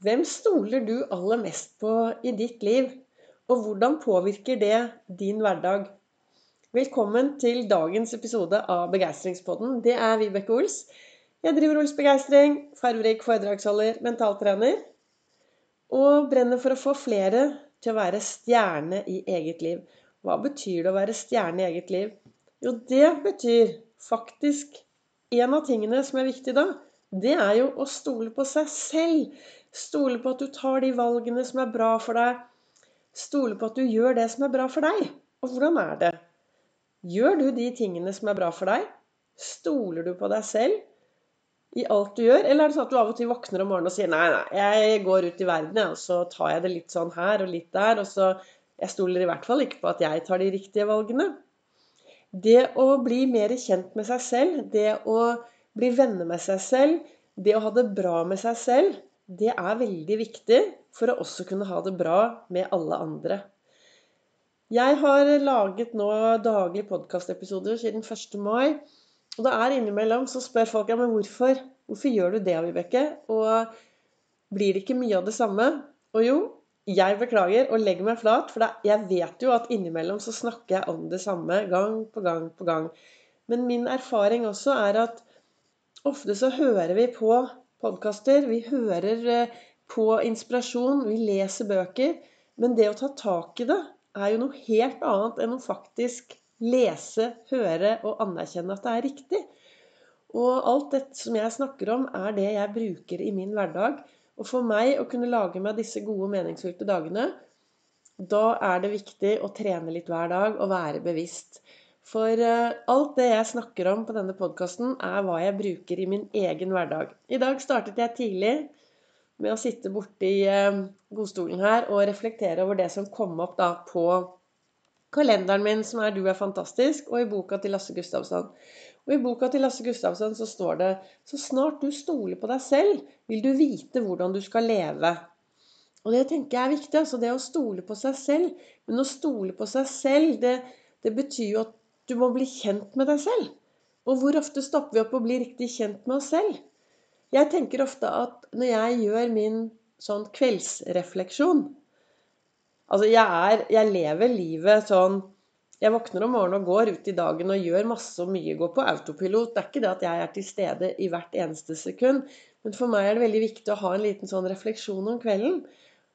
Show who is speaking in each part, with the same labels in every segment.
Speaker 1: Hvem stoler du aller mest på i ditt liv, og hvordan påvirker det din hverdag? Velkommen til dagens episode av Begeistringspodden. Det er Vibeke Ols. Jeg driver Ols Begeistring, farverik foredragsholder, mentaltrener. Og brenner for å få flere til å være stjerne i eget liv. Hva betyr det å være stjerne i eget liv? Jo, det betyr faktisk En av tingene som er viktig da, det er jo å stole på seg selv. Stole på at du tar de valgene som er bra for deg. Stole på at du gjør det som er bra for deg. Og hvordan er det? Gjør du de tingene som er bra for deg? Stoler du på deg selv i alt du gjør? Eller er det sånn at du av og til våkner om morgenen og sier nei, nei, jeg går ut i verden, og så tar jeg det litt sånn her og litt der, og så Jeg stoler i hvert fall ikke på at jeg tar de riktige valgene. Det å bli mer kjent med seg selv, det å bli venner med seg selv, det å ha det bra med seg selv, det er veldig viktig for å også kunne ha det bra med alle andre. Jeg har laget nå daglige podkastepisoder siden 1. mai. Og det er innimellom så spør folk ja, men hvorfor, hvorfor gjør du det, Vibeke? Og blir det ikke mye av det samme? Og jo, jeg beklager og legger meg flat, for jeg vet jo at innimellom så snakker jeg om det samme gang på gang på gang. Men min erfaring også er at ofte så hører vi på podkaster, vi hører eh, på inspirasjon, vi leser bøker. Men det å ta tak i det er jo noe helt annet enn å faktisk lese, høre og anerkjenne at det er riktig. Og alt dette som jeg snakker om, er det jeg bruker i min hverdag. Og for meg å kunne lage meg disse gode, meningsfylte dagene, da er det viktig å trene litt hver dag og være bevisst. For eh, alt det jeg snakker om på denne podkasten, er hva jeg bruker i min egen hverdag. I dag startet jeg tidlig med å sitte borti eh, godstolen her og reflektere over det som kom opp da på kalenderen min, som er 'Du er fantastisk', og i boka til Lasse Gustavsson. Og I boka til Lasse Gustavsson så står det så snart du stoler på deg selv, vil du vite hvordan du skal leve. Og det tenker jeg er viktig. altså Det å stole på seg selv. Men å stole på seg selv, det, det betyr jo at du må bli kjent med deg selv. Og hvor ofte stopper vi opp og blir riktig kjent med oss selv? Jeg tenker ofte at når jeg gjør min sånn kveldsrefleksjon Altså, jeg, er, jeg lever livet sånn Jeg våkner om morgenen og går ut i dagen og gjør masse og mye. Går på autopilot. Det er ikke det at jeg er til stede i hvert eneste sekund. Men for meg er det veldig viktig å ha en liten sånn refleksjon om kvelden.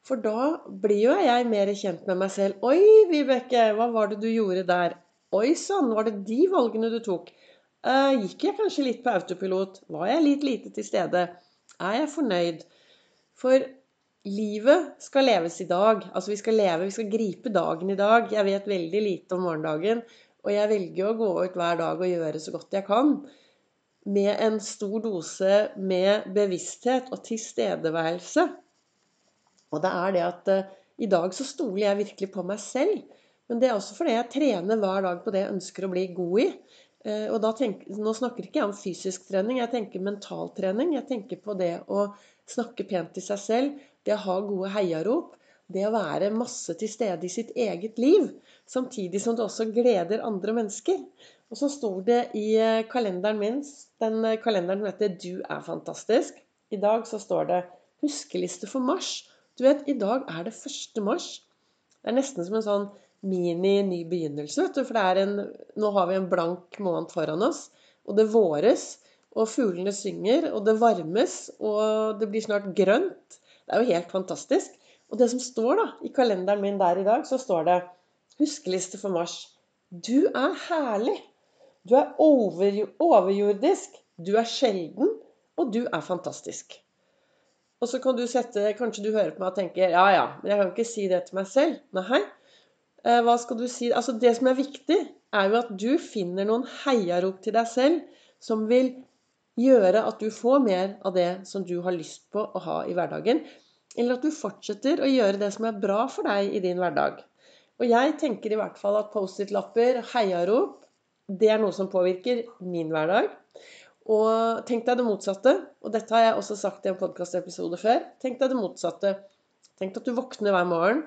Speaker 1: For da blir jo jeg mer kjent med meg selv. Oi, Vibeke, hva var det du gjorde der? Oi sann, var det de valgene du tok? Uh, gikk jeg kanskje litt på autopilot? Var jeg litt lite til stede? Er jeg fornøyd? For livet skal leves i dag. Altså vi skal leve, vi skal gripe dagen i dag. Jeg vet veldig lite om morgendagen. Og jeg velger å gå ut hver dag og gjøre så godt jeg kan. Med en stor dose med bevissthet og tilstedeværelse. Og det er det at uh, i dag så stoler jeg virkelig på meg selv. Men det er også fordi jeg trener hver dag på det jeg ønsker å bli god i. Eh, og da tenker, Nå snakker ikke jeg om fysisk trening, jeg tenker mentaltrening. Jeg tenker på det å snakke pent til seg selv, det å ha gode heiarop. Det å være masse til stede i sitt eget liv, samtidig som det også gleder andre mennesker. Og så står det i eh, kalenderen min, den kalenderen som heter 'Du er fantastisk'. I dag så står det 'Huskeliste for mars'. Du vet, i dag er det 1. mars. Det er nesten som en sånn mini-ny begynnelse, vet du. For en, nå har vi en blank måned foran oss. Og det våres, og fuglene synger, og det varmes, og det blir snart grønt. Det er jo helt fantastisk. Og det som står da, i kalenderen min der i dag, så står det Huskeliste for mars. Du er herlig. Du er over, overjordisk. Du er sjelden. Og du er fantastisk. Og så kan du sette Kanskje du hører på meg og tenker ja ja, men jeg kan ikke si det til meg selv. Nei. Eh, hva skal du si Altså, det som er viktig, er jo at du finner noen heiarop til deg selv som vil gjøre at du får mer av det som du har lyst på å ha i hverdagen. Eller at du fortsetter å gjøre det som er bra for deg i din hverdag. Og jeg tenker i hvert fall at Post-It-lapper, heiarop, det er noe som påvirker min hverdag. Og tenk deg det motsatte. Og dette har jeg også sagt i en podkastepisode før. Tenk deg det motsatte. Tenk at du våkner hver morgen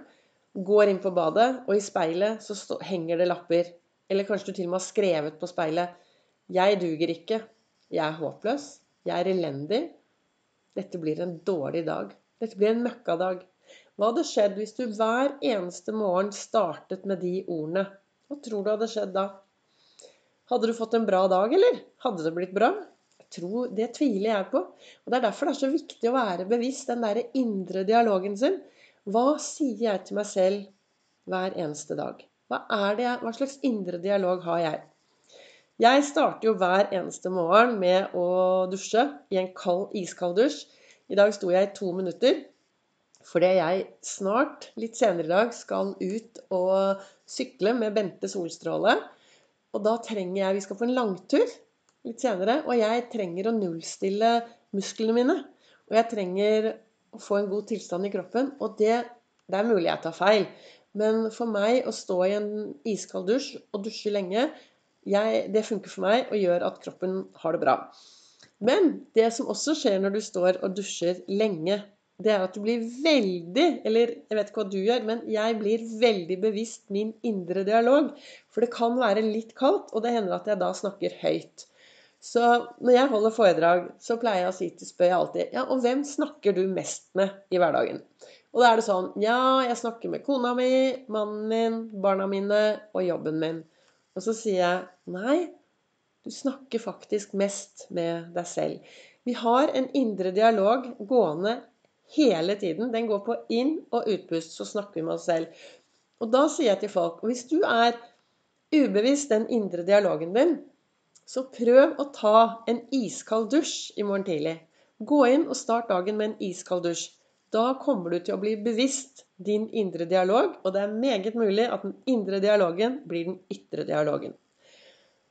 Speaker 1: går inn på badet, og i speilet så stå, henger det lapper. Eller kanskje du til og med har skrevet på speilet 'Jeg duger ikke. Jeg er håpløs. Jeg er elendig. Dette blir en dårlig dag. Dette blir en møkkadag. Hva hadde skjedd hvis du hver eneste morgen startet med de ordene? Hva tror du hadde skjedd da? Hadde du fått en bra dag, eller? Hadde det blitt bra? Jeg tror, Det tviler jeg på. Og Det er derfor det er så viktig å være bevisst den derre indre dialogen sin. Hva sier jeg til meg selv hver eneste dag? Hva, jeg, hva slags indre dialog har jeg? Jeg starter jo hver eneste morgen med å dusje i en kald, iskald dusj. I dag sto jeg i to minutter fordi jeg snart, litt senere i dag, skal ut og sykle med Bente Solstråle. Og da trenger jeg Vi skal på en langtur litt senere, og jeg trenger å nullstille musklene mine. Og jeg trenger å få en god tilstand i kroppen. Og det, det er mulig jeg tar feil, men for meg å stå i en iskald dusj og dusje lenge jeg, det funker for meg og gjør at kroppen har det bra. Men det som også skjer når du står og dusjer lenge, det er at du blir veldig Eller jeg vet ikke hva du gjør, men jeg blir veldig bevisst min indre dialog. For det kan være litt kaldt, og det hender at jeg da snakker høyt. Så når jeg holder foredrag, så pleier jeg å si til spør jeg alltid Ja, og hvem snakker du mest med i hverdagen? Og da er det sånn Ja, jeg snakker med kona mi, mannen min, barna mine og jobben min. Og så sier jeg nei, du snakker faktisk mest med deg selv. Vi har en indre dialog gående hele tiden. Den går på inn- og utpust. Så snakker vi med oss selv. Og da sier jeg til folk Hvis du er ubevisst den indre dialogen din, så prøv å ta en iskald dusj i morgen tidlig. Gå inn og start dagen med en iskald dusj. Da kommer du til å bli bevisst din indre dialog, og det er meget mulig at den indre dialogen blir den ytre dialogen.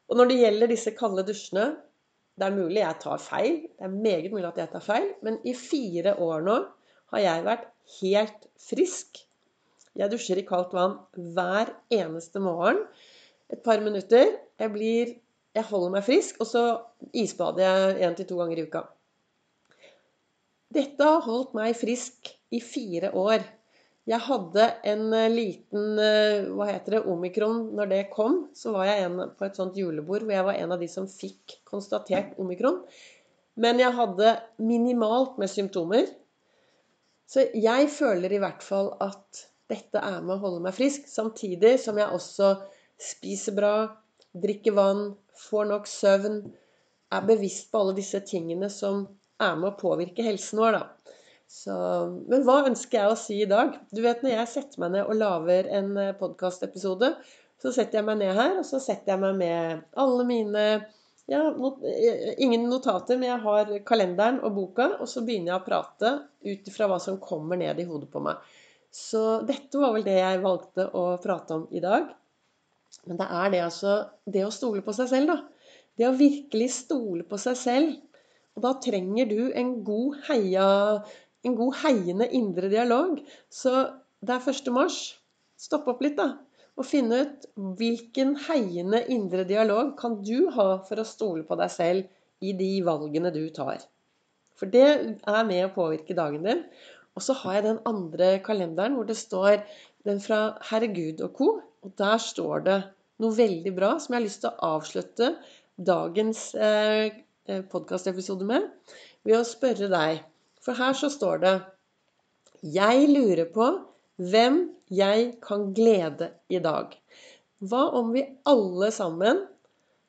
Speaker 1: Og når det gjelder disse kalde dusjene Det er mulig jeg tar feil, det er meget mulig at jeg tar feil, men i fire år nå har jeg vært helt frisk. Jeg dusjer i kaldt vann hver eneste morgen. Et par minutter. Jeg, blir, jeg holder meg frisk, og så isbader jeg én til to ganger i uka. Dette har holdt meg frisk i fire år. Jeg hadde en eh, liten eh, Hva heter det? Omikron. Når det kom, så var jeg en, på et sånt julebord hvor jeg var en av de som fikk konstatert omikron. Men jeg hadde minimalt med symptomer. Så jeg føler i hvert fall at dette er med å holde meg frisk. Samtidig som jeg også spiser bra, drikker vann, får nok søvn. Er bevisst på alle disse tingene som er med å påvirke helsen vår, da. Så, men hva ønsker jeg å si i dag? Du vet Når jeg setter meg ned og lager en eh, podkastepisode, så setter jeg meg ned her, og så setter jeg meg med alle mine ja, not, eh, Ingen notater, men jeg har kalenderen og boka, og så begynner jeg å prate ut ifra hva som kommer ned i hodet på meg. Så dette var vel det jeg valgte å prate om i dag. Men det er det altså Det å stole på seg selv, da. Det å virkelig stole på seg selv. Og da trenger du en god heia en god heiende indre dialog. Så det er 1. mars. Stopp opp litt, da. Og finne ut hvilken heiende indre dialog kan du ha for å stole på deg selv i de valgene du tar. For det er med å påvirke dagen din. Og så har jeg den andre kalenderen hvor det står den fra Herregud og co. Og der står det noe veldig bra som jeg har lyst til å avslutte dagens eh, eh podkastepisode med ved å spørre deg for her så står det Jeg lurer på hvem jeg kan glede i dag. Hva om vi alle sammen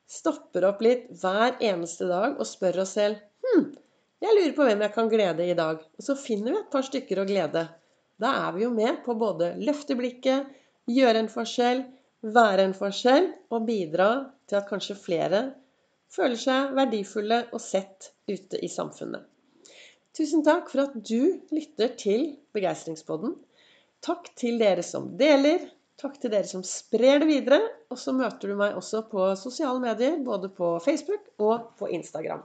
Speaker 1: stopper opp litt hver eneste dag og spør oss selv Hm, jeg lurer på hvem jeg kan glede i dag. Og så finner vi et par stykker å glede. Da er vi jo med på både løfte blikket, gjøre en forskjell, være en forskjell og bidra til at kanskje flere føler seg verdifulle og sett ute i samfunnet. Tusen takk for at du lytter til Begeistringspodden. Takk til dere som deler. Takk til dere som sprer det videre. Og så møter du meg også på sosiale medier, både på Facebook og på Instagram.